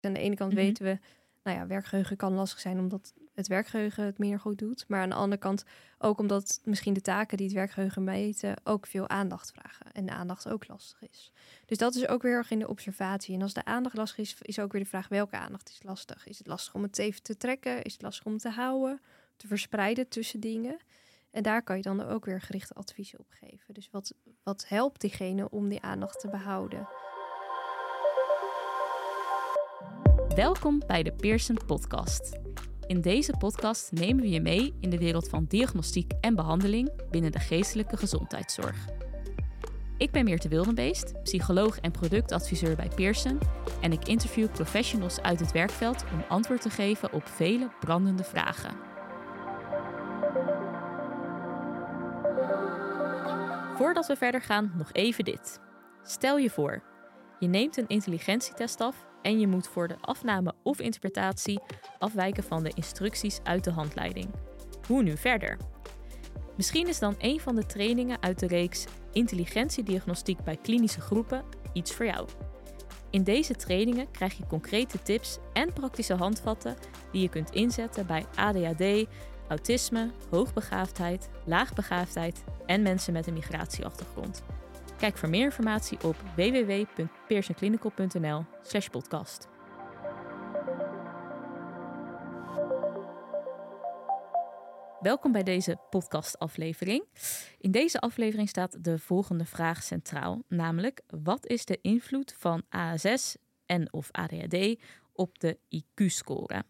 Aan de ene kant Mhm. weten we, nou ja, werkgeheugen kan lastig zijn omdat het werkgeheugen het minder goed doet. Maar aan de andere kant ook omdat misschien de taken die het werkgeheugen meten ook veel aandacht vragen. En de aandacht ook lastig is. Dus dat is ook weer erg in de observatie. En als de aandacht lastig is, is ook weer de vraag welke aandacht is lastig. Is het lastig om het even te trekken? Is het lastig om het te houden? Te verspreiden tussen dingen? En daar kan je dan ook weer gerichte adviezen op geven. Dus wat, wat helpt diegene om die aandacht te behouden? Welkom bij de Pearson Podcast. In deze podcast nemen we je mee in de wereld van diagnostiek en behandeling binnen de geestelijke gezondheidszorg. Ik ben Meerte Wildenbeest, psycholoog en productadviseur bij Pearson en ik interview professionals uit het werkveld om antwoord te geven op vele brandende vragen. Voordat we verder gaan, nog even dit. Stel je voor, je neemt een intelligentietest af en je moet voor de afname of interpretatie afwijken van de instructies uit de handleiding. Hoe nu verder? Misschien is dan een van de trainingen uit de reeks Intelligentiediagnostiek bij klinische groepen iets voor jou. In deze trainingen krijg je concrete tips en praktische handvatten die je kunt inzetten bij ADHD, autisme, hoogbegaafdheid, laagbegaafdheid en mensen met een migratieachtergrond. Kijk voor meer informatie op www.pearsonclinical.nl slash podcast. Welkom bij deze podcastaflevering. In deze aflevering staat de volgende vraag centraal, namelijk wat is de invloed van ASS en of ADHD op de IQ-score?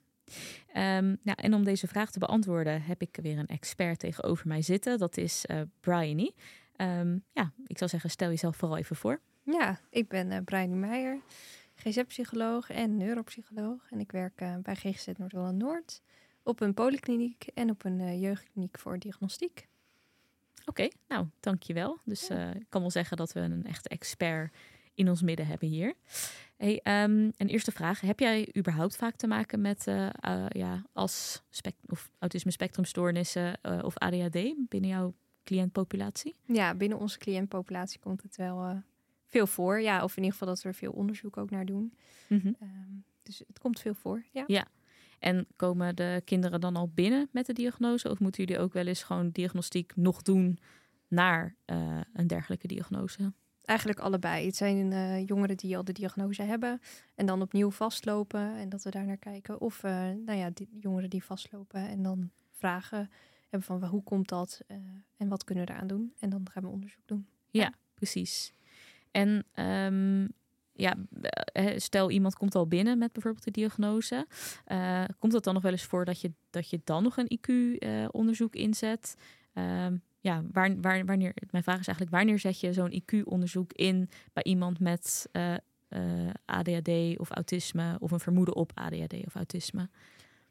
Um, nou, en om deze vraag te beantwoorden heb ik weer een expert tegenover mij zitten. Dat is uh, Bryony. Um, ja, ik zou zeggen, stel jezelf vooral even voor. Ja, ik ben uh, Meijer, GZ-psycholoog en neuropsycholoog. En ik werk uh, bij GGZ Noord-Holland-Noord op een polykliniek en op een uh, jeugdkliniek voor diagnostiek. Oké, okay, nou, dankjewel. Dus ja. ik kan wel zeggen dat we een echte expert in ons midden hebben hier. Hey, um, een eerste vraag. Heb jij überhaupt vaak te maken met uh, uh, ja, als of autisme spectrumstoornissen uh, of ADHD binnen jouw cliëntpopulatie? Ja, binnen onze cliëntpopulatie komt het wel uh, veel voor. Ja, of in ieder geval dat we er veel onderzoek ook naar doen. Mm -hmm. um, dus het komt veel voor. Ja. ja. En komen de kinderen dan al binnen met de diagnose? Of moeten jullie ook wel eens gewoon diagnostiek nog doen naar uh, een dergelijke diagnose? Eigenlijk allebei. Het zijn uh, jongeren die al de diagnose hebben en dan opnieuw vastlopen en dat we daar naar kijken. Of uh, nou ja, die jongeren die vastlopen en dan vragen hebben van hoe komt dat uh, en wat kunnen we eraan doen. En dan gaan we onderzoek doen. Ja, precies. En um, ja, stel iemand komt al binnen met bijvoorbeeld de diagnose. Komt het dan nog wel eens voor dat je, dat je dan nog een IQ-onderzoek inzet? Uh, ja, waar, waar, wanneer, mijn vraag is eigenlijk, wanneer zet je zo'n IQ-onderzoek in bij iemand met ADHD of autisme of een vermoeden op ADHD of autisme?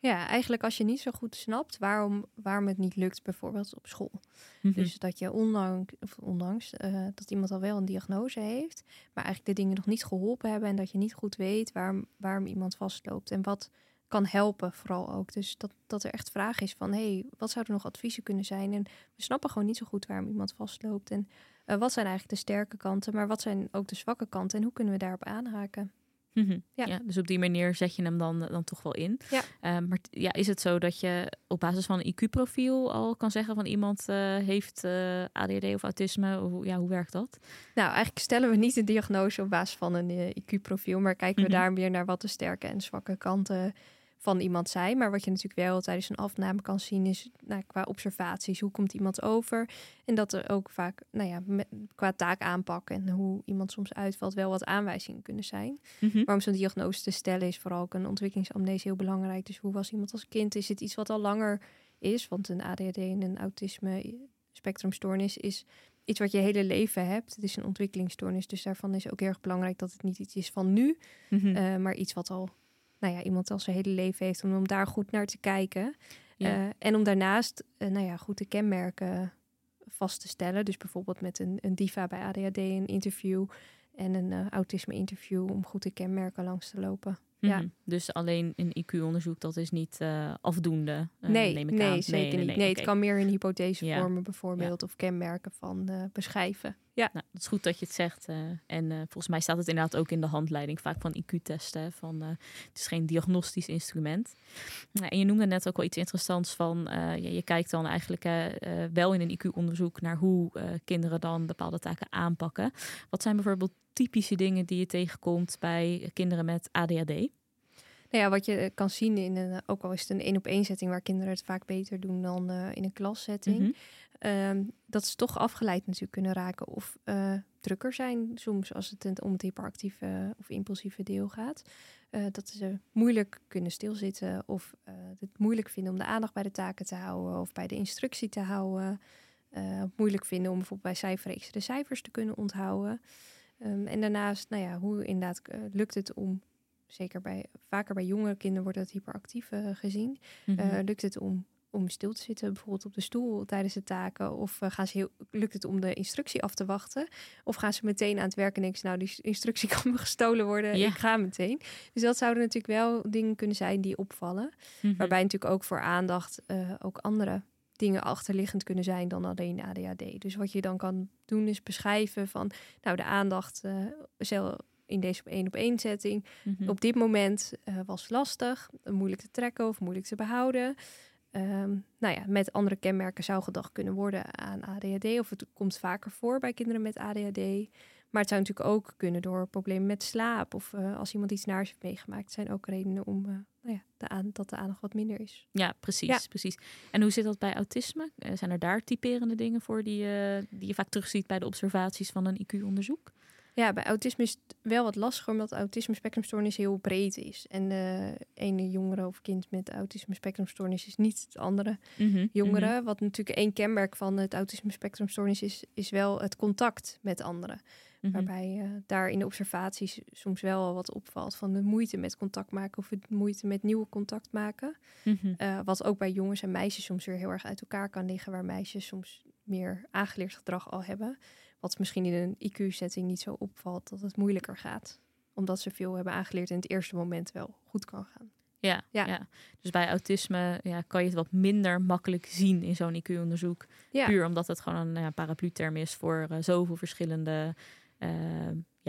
Ja, eigenlijk als je niet zo goed snapt waarom, waarom het niet lukt, bijvoorbeeld op school. Mm Mhm. -hmm. Dus dat je ondanks, of ondanks uh, dat iemand al wel een diagnose heeft, maar eigenlijk de dingen nog niet geholpen hebben en dat je niet goed weet waarom, waarom iemand vastloopt en wat kan helpen vooral ook. Dus dat, dat er echt vraag is van, hé, hey, wat zouden nog adviezen kunnen zijn? En we snappen gewoon niet zo goed waarom iemand vastloopt. En uh, wat zijn eigenlijk de sterke kanten, maar wat zijn ook de zwakke kanten en hoe kunnen we daarop aanhaken? Mm -hmm. ja. ja. dus op die manier zet je hem dan, dan toch wel in. Ja. Uh, maar ja, is het zo dat je op basis van een IQ-profiel al kan zeggen van iemand uh, heeft uh, ADHD of autisme? Of, ja, hoe werkt dat? Nou, eigenlijk stellen we niet een diagnose op basis van een IQ-profiel, maar kijken we mm -hmm. daar meer naar wat de sterke en zwakke kanten van iemand zijn. Maar wat je natuurlijk wel tijdens een afname kan zien is nou, qua observaties. Hoe komt iemand over? En dat er ook vaak, nou ja, met, qua taak aanpak en hoe iemand soms uitvalt, wel wat aanwijzingen kunnen zijn. Mhm. Mm -hmm. Maar om zo'n diagnose te stellen is vooral ook een ontwikkelingsamnesie heel belangrijk. Dus hoe was iemand als kind? Is het iets wat al langer is? Want een ADHD en een autisme spectrumstoornis is iets wat je hele leven hebt. Het is een ontwikkelingsstoornis, dus daarvan is ook heel erg belangrijk dat het niet iets is van nu, mm -hmm. uh, maar iets wat al nou ja, iemand al zijn hele leven heeft, om, om daar goed naar te kijken. Ja. Uh, en om daarnaast uh, nou ja, goed de kenmerken vast te stellen. Dus bijvoorbeeld met een, een diva bij ADHD een interview en een uh, autisme interview om goed de kenmerken langs te lopen. Mm Ja. -hmm. Dus alleen een IQ-onderzoek, dat is niet uh, afdoende, uh, nee, neem ik nee, aan. zeker nee, niet. Nee, Nee, oké. het kan meer een hypothese Ja. vormen bijvoorbeeld of kenmerken van beschrijven. Ja. Nou, het is goed dat je het zegt. eh, en eh, volgens mij staat het inderdaad ook in de handleiding vaak van IQ-testen. Van, eh, het is geen diagnostisch instrument. Nou, en je noemde net ook wel iets interessants van... je, kijkt dan eigenlijk wel in een IQ-onderzoek... naar hoe kinderen dan bepaalde taken aanpakken. Wat zijn bijvoorbeeld typische dingen die je tegenkomt... bij kinderen met ADHD? Nou ja, wat je eh, kan zien in een, ook al is het een één op één setting waar kinderen het vaak beter doen dan eh, in een klassetting, Mhm. ehm, dat ze toch afgeleid natuurlijk kunnen raken of eh, drukker zijn soms als het om het hyperactieve of impulsieve deel gaat. Eh, dat ze moeilijk kunnen stilzitten of eh, het moeilijk vinden om de aandacht bij de taken te houden of bij de instructie te houden. Eh, moeilijk vinden om bijvoorbeeld bij cijferreeksen de cijfers te kunnen onthouden. Ehm, en daarnaast, nou ja, hoe inderdaad eh, lukt het om, zeker bij, vaker bij jongere kinderen wordt dat hyperactief eh, gezien, Mhm. eh, lukt het om, om stil te zitten, bijvoorbeeld op de stoel tijdens de taken? Of eh, gaan ze heel, lukt het om de instructie af te wachten? Of gaan ze meteen aan het werk en denken ze, nou, die instructie kan me gestolen worden, Ja. ik ga meteen. Dus dat zouden natuurlijk wel dingen kunnen zijn die opvallen. Mhm. Waarbij natuurlijk ook voor aandacht ook andere dingen achterliggend kunnen zijn dan alleen ADHD. Dus wat je dan kan doen is beschrijven van, nou, de aandacht zel- in deze één op één setting Mhm. op dit moment eh, was lastig, moeilijk te trekken of moeilijk te behouden. Ehm, nou ja, met andere kenmerken zou gedacht kunnen worden aan ADHD. Of het komt vaker voor bij kinderen met ADHD. Maar het zou natuurlijk ook kunnen door problemen met slaap. Of eh, als iemand iets naars heeft meegemaakt. zijn ook redenen om eh, nou ja, de aan, dat de aandacht wat minder is. Ja, precies, Ja. precies. En hoe zit dat bij autisme? Zijn er daar typerende dingen voor die, je die je vaak terugziet bij de observaties van een IQ-onderzoek? Ja, bij autisme is het wel wat lastiger, omdat autisme spectrumstoornis heel breed is. En de ene jongere of kind met autisme spectrumstoornis is niet het andere jongeren. Wat natuurlijk één kenmerk van het autisme spectrumstoornis is, is wel het contact met anderen. Mhm. Waarbij eh, daar in de observaties soms wel wat opvalt van de moeite met contact maken of de moeite met nieuwe contact maken. Mhm. Eh, wat ook bij jongens en meisjes soms weer heel erg uit elkaar kan liggen, waar meisjes soms meer aangeleerd gedrag al hebben. Wat misschien in een IQ-setting niet zo opvalt dat het moeilijker gaat. Omdat ze veel hebben aangeleerd en het eerste moment wel goed kan gaan. Ja, ja. Ja. dus bij autisme ja, kan je het wat minder makkelijk zien in zo'n IQ-onderzoek. Ja, Puur omdat het gewoon een ja, paraplu-term is voor eh, zoveel verschillende eh,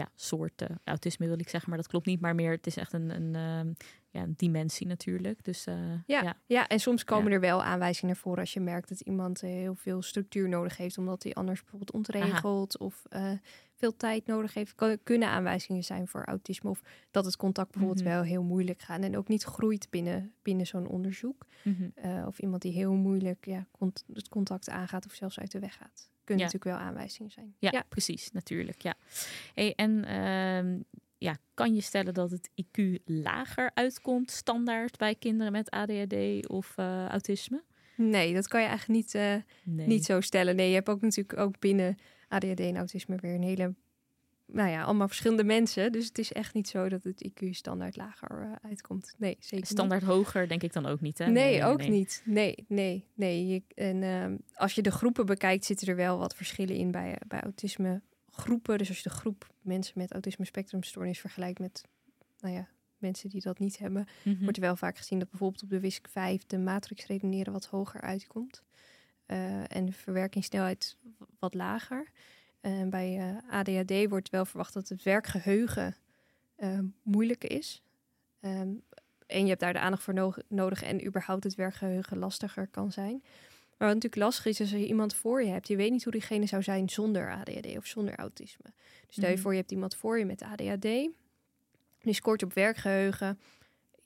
ja, soorten autisme, wil ik zeggen. Maar dat klopt niet, maar meer het is echt een, een, ehm, ja, een dimensie natuurlijk. Dus eh, Ja. ja. ja, en soms komen Ja. er wel aanwijzingen naar voren als je merkt dat iemand eh, heel veel structuur nodig heeft, omdat hij anders bijvoorbeeld ontregelt of eh, veel tijd nodig heeft. Kan, kunnen aanwijzingen zijn voor autisme of dat het contact bijvoorbeeld Mhm. wel heel moeilijk gaat en ook niet groeit binnen, binnen zo'n onderzoek. Mhm. Of iemand die heel moeilijk ja, cont- het contact aangaat of zelfs uit de weg gaat. Kunnen natuurlijk wel aanwijzingen zijn. Ja, precies, natuurlijk. Ja. Hey, en ehm, ja, kan je stellen dat het IQ lager uitkomt standaard bij kinderen met ADHD of eh, autisme? Nee, dat kan je eigenlijk niet, eh, Nee. niet zo stellen. Nee, je hebt ook natuurlijk ook binnen ADHD en autisme weer een hele, nou ja, allemaal verschillende mensen. Dus het is echt niet zo dat het IQ standaard lager eh, uitkomt. Nee, zeker niet. Standaard hoger denk ik dan ook niet, hè? Nee, ook nee. niet. Nee, nee, nee. Je, en ehm, als je de groepen bekijkt, zitten er wel wat verschillen in bij, bij autisme groepen. Dus als je de groep mensen met autisme spectrumstoornis vergelijkt met, nou ja, mensen die dat niet hebben, Mhm. wordt er wel vaak gezien dat bijvoorbeeld op de WISC 5 de matrix redeneren wat hoger uitkomt. Eh, en de verwerkingssnelheid wat lager. En bij eh, ADHD wordt wel verwacht dat het werkgeheugen eh, moeilijker is. Ehm, en je hebt daar de aandacht voor no- nodig en überhaupt het werkgeheugen lastiger kan zijn. Maar wat natuurlijk lastig is, als je iemand voor je hebt, je weet niet hoe diegene zou zijn zonder ADHD of zonder autisme. Dus stel je Mhm. voor, je hebt iemand voor je met ADHD, die scoort op werkgeheugen,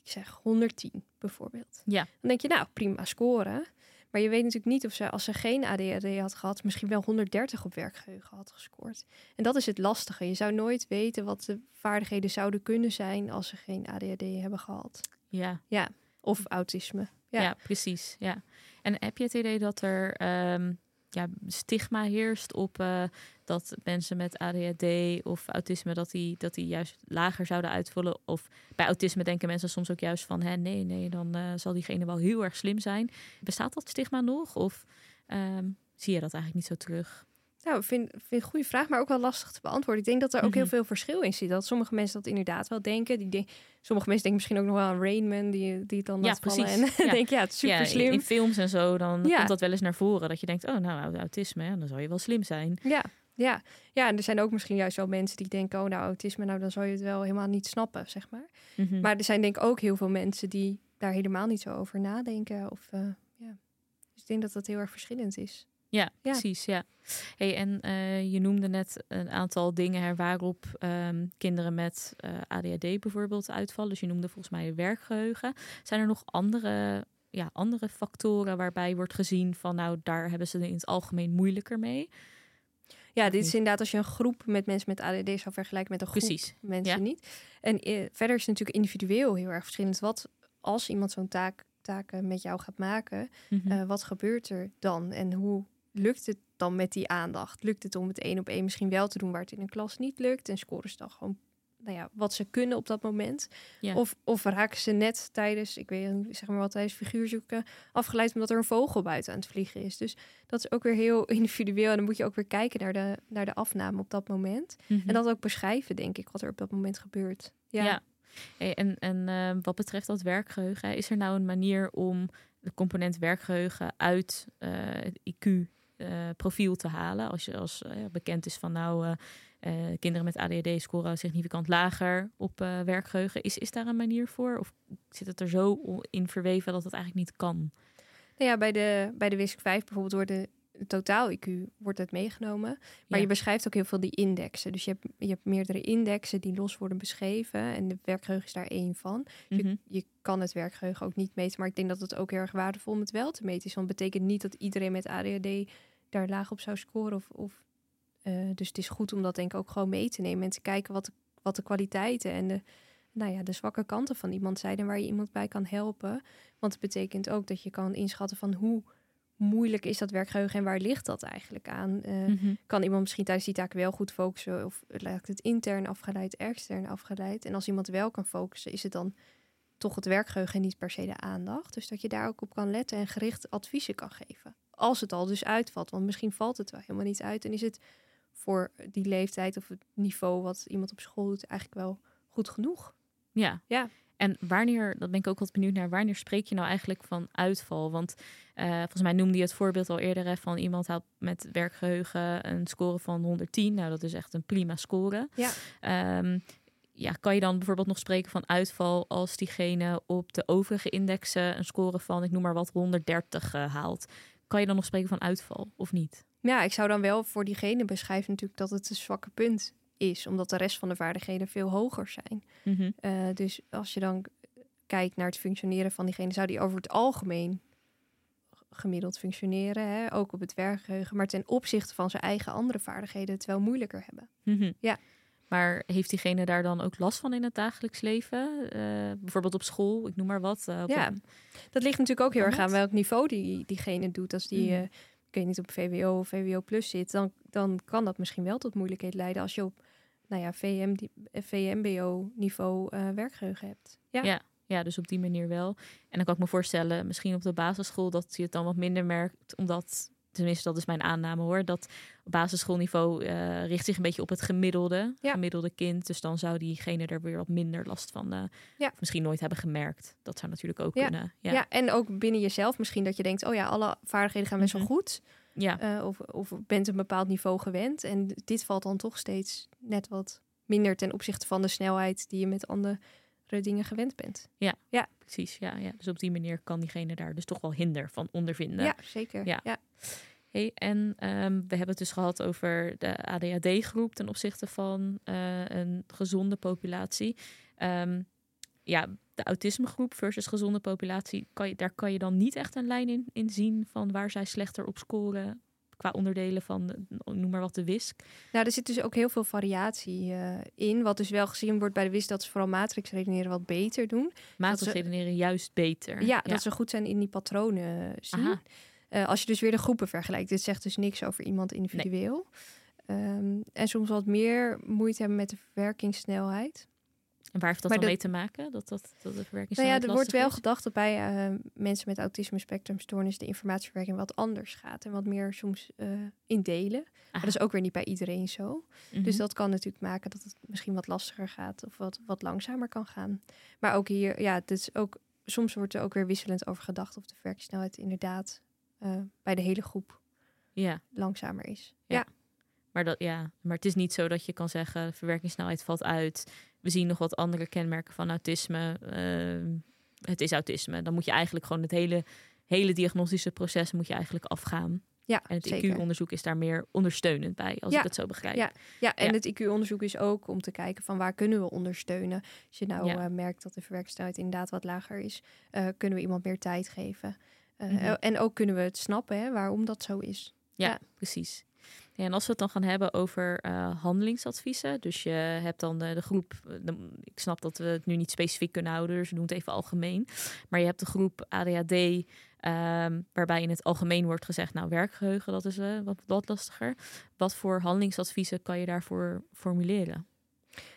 ik zeg 110 bijvoorbeeld. Ja. Dan denk je, nou, prima scoren. Maar je weet natuurlijk niet of ze, als ze geen ADHD had gehad, misschien wel 130 op werkgeheugen had gescoord. En dat is het lastige. Je zou nooit weten wat de vaardigheden zouden kunnen zijn als ze geen ADHD hebben gehad. Ja. Of autisme. Ja. Ja. precies. Ja. En heb je het idee dat er ehm, ja, stigma heerst op eh, dat mensen met ADHD of autisme dat die, dat die juist lager zouden uitvallen? Of bij autisme denken mensen soms ook juist van hè, nee, nee, dan eh, zal diegene wel heel erg slim zijn. Bestaat dat stigma nog? Of ehm, zie je dat eigenlijk niet zo terug? Nou, ik vind, vind een goede vraag, maar ook wel lastig te beantwoorden. Ik denk dat er ook heel Mhm. veel verschil in zit. Dat sommige mensen dat inderdaad wel denken. Die denk, sommige mensen denken misschien ook nog wel aan Rainman, die, die het dan Ja, laat vallen. precies. En Ja. denk ja, het is super ja, in- slim. In, films en zo, dan Ja. komt dat wel eens naar voren. Dat je denkt, oh nou, autisme, hè, dan zou je wel slim zijn. Ja, Ja. ja, en er zijn ook misschien juist wel mensen die denken, oh nou, autisme, nou dan zou je het wel helemaal niet snappen, zeg maar. Mhm. Maar er zijn denk ik ook heel veel mensen die daar helemaal niet zo over nadenken. Of, eh, ja. Dus ik denk dat dat heel erg verschillend is. Ja, Ja. precies. Ja. Hey, en eh, je noemde net een aantal dingen waarop ehm, kinderen met eh, ADHD bijvoorbeeld uitvallen. Dus je noemde volgens mij werkgeheugen. Zijn er nog andere, ja, andere factoren waarbij wordt gezien van nou, daar hebben ze in het algemeen moeilijker mee? Ja, dit is inderdaad als je een groep met mensen met ADD zou vergelijken met een groep Precies. mensen Ja. niet. En eh, verder is het natuurlijk individueel heel erg verschillend. Wat als iemand zo'n taak, taken met jou gaat maken, Mhm. wat gebeurt er dan? En hoe lukt het dan met die aandacht? Lukt het om het één op één misschien wel te doen waar het in een klas niet lukt? En scoren ze dan gewoon nou ja, wat ze kunnen op dat moment? Ja. Of, of raken ze net tijdens, ik weet niet, zeg maar wat tijdens figuurzoeken, afgeleid omdat er een vogel buiten aan het vliegen is. Dus dat is ook weer heel individueel. En dan moet je ook weer kijken naar de, naar de afname op dat moment. Mhm. En dat ook beschrijven, denk ik, wat er op dat moment gebeurt. Ja, Ja. Hey, en en eh, wat betreft dat werkgeheugen, is er nou een manier om de component werkgeheugen uit eh, het IQ-profiel te halen? Als je als eh, bekend is van nou, eh, eh, kinderen met ADHD scoren significant lager op eh, werkgeheugen. Is, is daar een manier voor? Of zit het er zo in verweven dat het eigenlijk niet kan? Nou ja, bij de, bij de WISC 5 bijvoorbeeld wordt de totaal IQ wordt het meegenomen. Maar Ja. je beschrijft ook heel veel die indexen. Dus je hebt, je hebt meerdere indexen die los worden beschreven. En de werkgeheugen is daar één van. Mhm. Je, je kan het werkgeheugen ook niet meten. Maar ik denk dat het ook heel erg waardevol om het wel te meten is. Want het betekent niet dat iedereen met ADHD daar laag op zou scoren. Of, of, eh, dus het is goed om dat denk ik ook gewoon mee te nemen. En te kijken wat de, wat de kwaliteiten en de, nou ja, de zwakke kanten van iemand zijn. En waar je iemand bij kan helpen. Want het betekent ook dat je kan inschatten van hoe moeilijk is dat werkgeheugen en waar ligt dat eigenlijk aan? Eh, Mhm. kan iemand misschien tijdens die taak wel goed focussen of lijkt het intern afgeleid, extern afgeleid? En als iemand wel kan focussen, is het dan toch het werkgeheugen en niet per se de aandacht? Dus dat je daar ook op kan letten en gericht adviezen kan geven. Als het al dus uitvalt, want misschien valt het wel helemaal niet uit en is het voor die leeftijd of het niveau wat iemand op school doet eigenlijk wel goed genoeg. Ja. Ja. En wanneer, dat ben ik ook wat benieuwd naar, wanneer spreek je nou eigenlijk van uitval? Want eh, volgens mij noemde je het voorbeeld al eerder hè, van iemand had met werkgeheugen een score van 110. Nou, dat is echt een prima score. Ja. Ehm, ja, kan je dan bijvoorbeeld nog spreken van uitval als diegene op de overige indexen een score van, ik noem maar wat, 130 eh, haalt? Kan je dan nog spreken van uitval of niet? Ja, ik zou dan wel voor diegene beschrijven natuurlijk dat het een zwakke punt is, omdat de rest van de vaardigheden veel hoger zijn. Mhm. Eh, dus als je dan kijkt naar het functioneren van diegene, zou die over het algemeen gemiddeld functioneren, hè? ook op het werkgeheugen, maar ten opzichte van zijn eigen andere vaardigheden het wel moeilijker hebben. Mhm. Ja. Maar heeft diegene daar dan ook last van in het dagelijks leven? Eh, bijvoorbeeld op school, ik noem maar wat. eh, Ja. een- Dat ligt natuurlijk ook heel erg aan welk niveau die, diegene doet. Als die, Mhm. ik weet niet, op VWO of VWO plus zit, dan, dan kan dat misschien wel tot moeilijkheid leiden als je op nou ja, VM, die- eh, VMBO niveau eh, werkgeheugen hebt. Ja. Ja. Ja, dus op die manier wel. En dan kan ik me voorstellen, misschien op de basisschool, dat je het dan wat minder merkt, omdat, tenminste dat is mijn aanname hoor, dat op basisschoolniveau eh, richt zich een beetje op het gemiddelde, Ja. gemiddelde kind. Dus dan zou diegene er weer wat minder last van, eh, Ja. of misschien nooit hebben gemerkt. Dat zou natuurlijk ook Ja. kunnen. Ja. Ja, en ook binnen jezelf misschien dat je denkt, oh ja, alle vaardigheden gaan best Mhm. wel goed. Ja. Eh, of, of bent een bepaald niveau gewend. En dit valt dan toch steeds net wat minder ten opzichte van de snelheid die je met andere dingen gewend bent. precies. Ja, ja. Dus op die manier kan diegene daar dus toch wel hinder van ondervinden. Ja, zeker. Ja. Ja. Hey, en ehm, we hebben het dus gehad over de ADHD-groep ten opzichte van eh, een gezonde populatie. Ehm, ja, de autismegroep versus gezonde populatie, kan je, daar kan je dan niet echt een lijn in, in zien van waar zij slechter op scoren qua onderdelen van, noem maar wat, de WISC. Nou, er zit dus ook heel veel variatie eh, in. Wat dus wel gezien wordt bij de WIS dat ze vooral matrixredeneren wat beter doen. Matig ze- redeneren juist beter. Ja, dat ze goed zijn in die patronen zien. Aha. Eh, als je dus weer de groepen vergelijkt. Dit zegt dus niks over iemand individueel. Ehm, en soms wat meer moeite hebben met de verwerkingssnelheid. En waar heeft dat Maar dan mee te maken? Dat, dat, dat de verwerking Nou ja, er wordt wel is? gedacht dat bij eh, mensen met autisme spectrumstoornis de informatieverwerking wat anders gaat. En wat meer soms eh, in delen. Maar dat is ook weer niet bij iedereen zo. Mhm. Dus dat kan natuurlijk maken dat het misschien wat lastiger gaat of wat, wat langzamer kan gaan. Maar ook hier, ja, het is ook, soms wordt er ook weer wisselend over gedacht of de verwerkingssnelheid inderdaad eh, bij de hele groep Ja. langzamer is. Ja. Ja, Maar, dat, ja, maar het is niet zo dat je kan zeggen, verwerkingssnelheid valt uit. We zien nog wat andere kenmerken van autisme. Ehm, het is autisme. Dan moet je eigenlijk gewoon het hele, hele diagnostische proces moet je eigenlijk afgaan. Ja, En het. IQ-onderzoek is daar meer ondersteunend bij, als Ja. ik het zo begrijp. Ja. Ja, en Ja. het IQ-onderzoek is ook om te kijken van waar kunnen we ondersteunen. Als je nou Ja. eh, merkt dat de verwerkingssnelheid inderdaad wat lager is, eh, kunnen we iemand meer tijd geven. Eh, Mhm. En ook kunnen we het snappen hè, waarom dat zo is. Ja. precies. Ja, en als we het dan gaan hebben over eh, handelingsadviezen. Dus je hebt dan de, de groep. eh, de- ik snap dat we het nu niet specifiek kunnen houden, dus we doen het even algemeen. Maar je hebt de groep ADHD, ehm, waarbij in het algemeen wordt gezegd: Nou, werkgeheugen, dat is eh, wat, wat lastiger. Wat voor handelingsadviezen kan je daarvoor formuleren?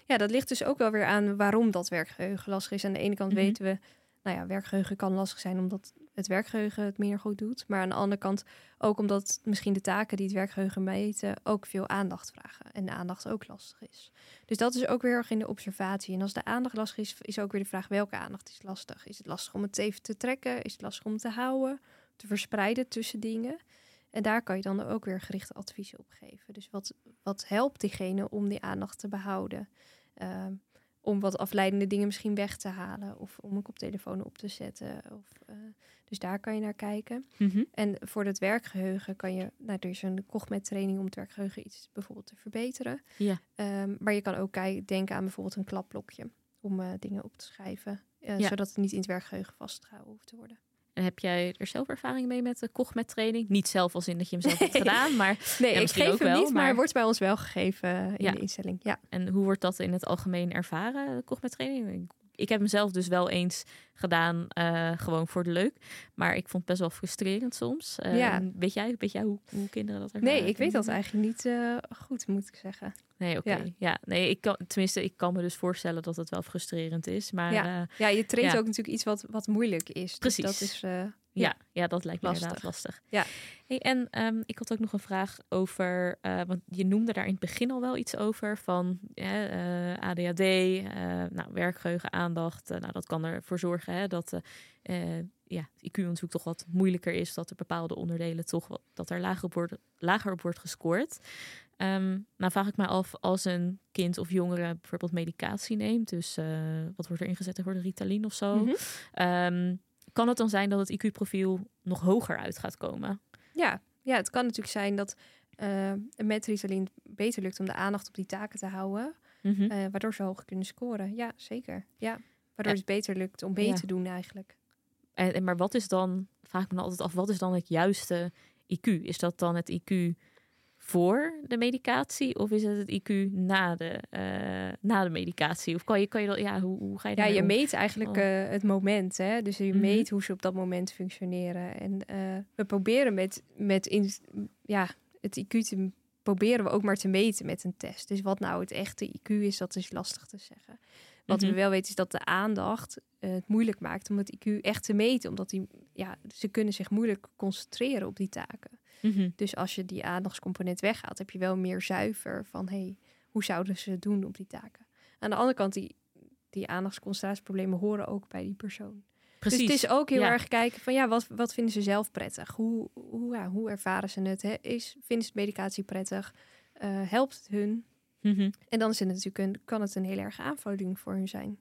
Ja, dat ligt dus ook wel weer aan waarom dat werkgeheugen lastig is. Aan de ene kant Mhm. weten we, nou ja, werkgeheugen kan lastig zijn omdat het werkgeheugen het minder goed doet. Maar aan de andere kant ook omdat misschien de taken die het werkgeheugen meten ook veel aandacht vragen. En de aandacht ook lastig is. Dus dat is ook weer erg in de observatie. En als de aandacht lastig is, is ook weer de vraag welke aandacht is lastig. Is het lastig om het even te trekken? Is het lastig om te houden? Te verspreiden tussen dingen? En daar kan je dan ook weer gerichte adviezen op geven. Dus wat, wat helpt diegene om die aandacht te behouden? Ehm, om wat afleidende dingen misschien weg te halen. Of om een koptelefoon op te zetten. Of, eh, dus daar kan je naar kijken. En voor het werkgeheugen kan je... Nou, er is een met training om het werkgeheugen iets bijvoorbeeld te verbeteren. Ja. Ehm, maar je kan ook kei- denken aan bijvoorbeeld een klapblokje. Om eh, dingen op te schrijven. eh, Ja. Zodat het niet in het werkgeheugen vastgehouden hoeft te worden. Heb jij er zelf ervaring mee met de met training? Niet zelf als in dat je hem zelf hebt gedaan, maar Nee, Ja, ik geef ook hem wel, niet, maar, maar- wordt bij ons wel gegeven in Ja. de instelling. Ja. En hoe wordt dat in het algemeen ervaren, de met training? Ik, heb hem zelf dus wel eens gedaan, eh, gewoon voor de leuk. Maar ik vond het best wel frustrerend soms. Eh, Ja. Weet jij, weet jij hoe, hoe kinderen dat ervaren? Nee, ik weet dat eigenlijk niet eh, goed, moet ik zeggen. Nee, oké. Ja. Ja. nee, ik kan, tenminste, ik kan me dus voorstellen dat het wel frustrerend is. Maar Ja. ja, Ja, je traint ook natuurlijk iets wat, wat moeilijk is. Precies. Dus dat is... ja. Ja, dat lijkt me Lastig. inderdaad lastig. Ja. Hey, en ehm, ik had ook nog een vraag over, eh, want je noemde daar in het begin al wel iets over van eh, ADHD, eh, nou, werkgeheugen, aandacht. nou, dat kan ervoor zorgen hè, dat ja, IQ-onderzoek toch wat moeilijker is, dat er bepaalde onderdelen toch wat, dat er lager op wordt, lager op wordt gescoord. Ehm, nou vraag ik me af, als een kind of jongere bijvoorbeeld medicatie neemt, dus wat wordt er ingezet voor de Ritalin of zo, mhm. Ehm, kan het dan zijn dat het IQ-profiel nog hoger uit gaat komen? ja. ja, het kan natuurlijk zijn dat eh met Ritalin beter lukt om de aandacht op die taken te houden. Mhm. eh, waardoor ze hoger kunnen scoren. Ja, zeker. Ja. Waardoor Ja. het beter lukt om mee Ja. te doen eigenlijk. En, en maar wat is dan, vraag ik me altijd af, wat is dan het juiste IQ? Is dat dan het IQ voor de medicatie of is het het IQ na de, eh, na de medicatie? Of kan je, kan je dat, ja, hoe, hoe ga je Ja, je meet eigenlijk Oh. eh, het moment. Hè? Dus je Mhm. meet hoe ze op dat moment functioneren. En eh, we proberen met, met in, ja, het IQ te proberen we ook maar te meten met een test. Dus wat nou het echte IQ is, dat is lastig te zeggen. Wat Mhm. we wel weten is dat de aandacht het moeilijk maakt om het IQ echt te meten. Omdat die, ja, ze kunnen zich moeilijk concentreren op die taken. Mhm. Dus als je die aandachtscomponent weghaalt, heb je wel meer zuiver van hey, hoe zouden ze het doen op die taken. Aan de andere kant, die, die aandachtsconcentratieproblemen horen ook bij die persoon. Precies. Dus het is ook heel ja. erg kijken van ja, wat, wat vinden ze zelf prettig? Hoe, hoe, ja, hoe ervaren ze het? Hè? Is, vinden ze medicatie prettig? Eh, helpt het hun? Mhm. En dan is het natuurlijk een, kan het een heel erg aanvulling voor hun zijn.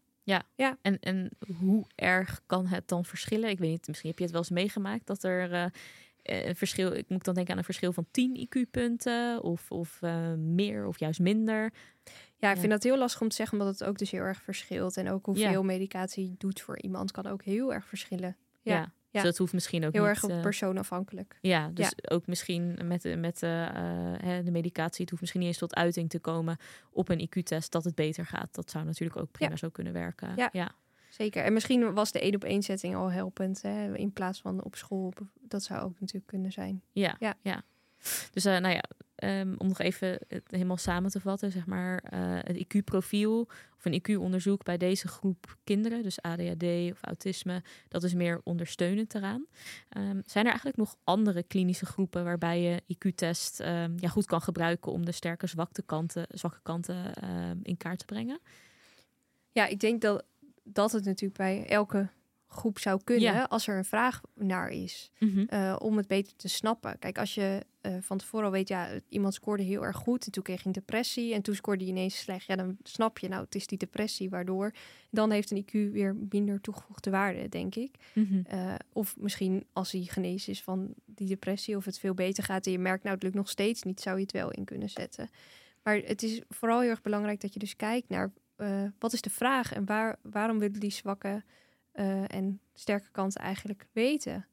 En, en hoe erg kan het dan verschillen? Ik weet niet, misschien heb je het wel eens meegemaakt dat er eh, een verschil, ik moet dan denken aan een verschil van 10 IQ-punten of, of eh, meer of juist minder. Ja, ik Ja. vind dat heel lastig om te zeggen, omdat het ook dus heel erg verschilt. En ook hoeveel Ja. medicatie doet voor iemand kan ook heel erg verschillen. Ja, Ja. Dus dat hoeft misschien ook Heel niet, erg op eh, persoon afhankelijk. Ja, dus ook misschien met, de- met eh, hè, de medicatie, het hoeft misschien niet eens tot uiting te komen op een IQ-test dat het beter gaat. Dat zou natuurlijk ook prima zo kunnen werken. Ja. Zeker. En misschien was de één op één setting al helpend. Hè? In plaats van op school. Dat zou ook natuurlijk kunnen zijn. Ja, ja. Ja. Dus eh, nou ja, ehm, om nog even het helemaal samen te vatten, zeg maar, eh, het IQ-profiel of een IQ-onderzoek bij deze groep kinderen, dus ADHD of autisme, dat is meer ondersteunend eraan. Ehm, zijn er eigenlijk nog andere klinische groepen waarbij je IQ-test ehm, ja, goed kan gebruiken om de sterke zwakke kanten, zwakke kanten in kaart te brengen? Ja, ik denk dat, dat het natuurlijk bij elke groep zou kunnen Ja. als er een vraag naar is. Mhm. eh, om het beter te snappen. Kijk, als je eh, van tevoren al weet, ja, iemand scoorde heel erg goed en toen kreeg hij een depressie en toen scoorde hij ineens slecht. Ja, dan snap je, nou, het is die depressie waardoor. Dan heeft een IQ weer minder toegevoegde waarde, denk ik. Mhm. Eh, of misschien als hij genezen is van die depressie of het veel beter gaat en je merkt, nou, het lukt nog steeds niet, zou je het wel in kunnen zetten. Maar het is vooral heel erg belangrijk dat je dus kijkt naar eh, wat is de vraag en waar, waarom willen die zwakke eh, en sterke kanten eigenlijk weten?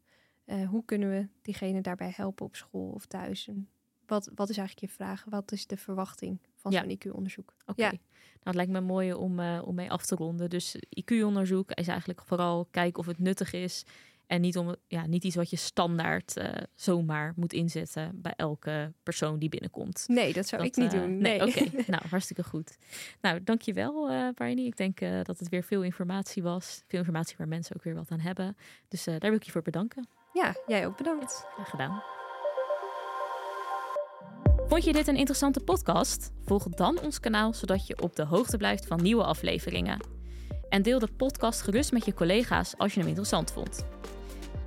Eh, hoe kunnen we diegene daarbij helpen op school of thuis? En wat, wat is eigenlijk je vraag? Wat is de verwachting van Ja. zo'n IQ-onderzoek? Oké. Ja. Nou, het lijkt me mooi om, om mee af te ronden. Dus IQ-onderzoek is eigenlijk vooral kijken of het nuttig is. En niet, om, ja, niet iets wat je standaard eh, zomaar moet inzetten bij elke persoon die binnenkomt. Nee, dat zou Dat, ik niet eh, doen. Nee, Nee, oké. nou, hartstikke goed. Nou, dankjewel, eh Barney. Ik denk dat het weer veel informatie was. Veel informatie waar mensen ook weer wat aan hebben. Dus daar wil ik je voor bedanken. ja, jij ook bedankt. Graag gedaan. Vond je dit een interessante podcast? Volg dan ons kanaal zodat je op de hoogte blijft van nieuwe afleveringen. En deel de podcast gerust met je collega's als je hem interessant vond.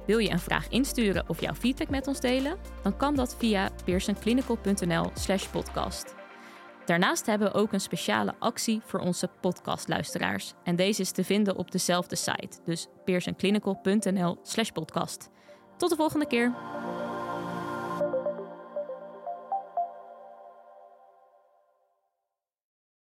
Wil je een vraag insturen of jouw feedback met ons delen? Dan kan dat via pearsonclinical.nl/slash podcast. Daarnaast hebben we ook een speciale actie voor onze podcastluisteraars. En deze is te vinden op dezelfde site, dus pearsonclinical.nl/slash podcast. Tot de volgende keer.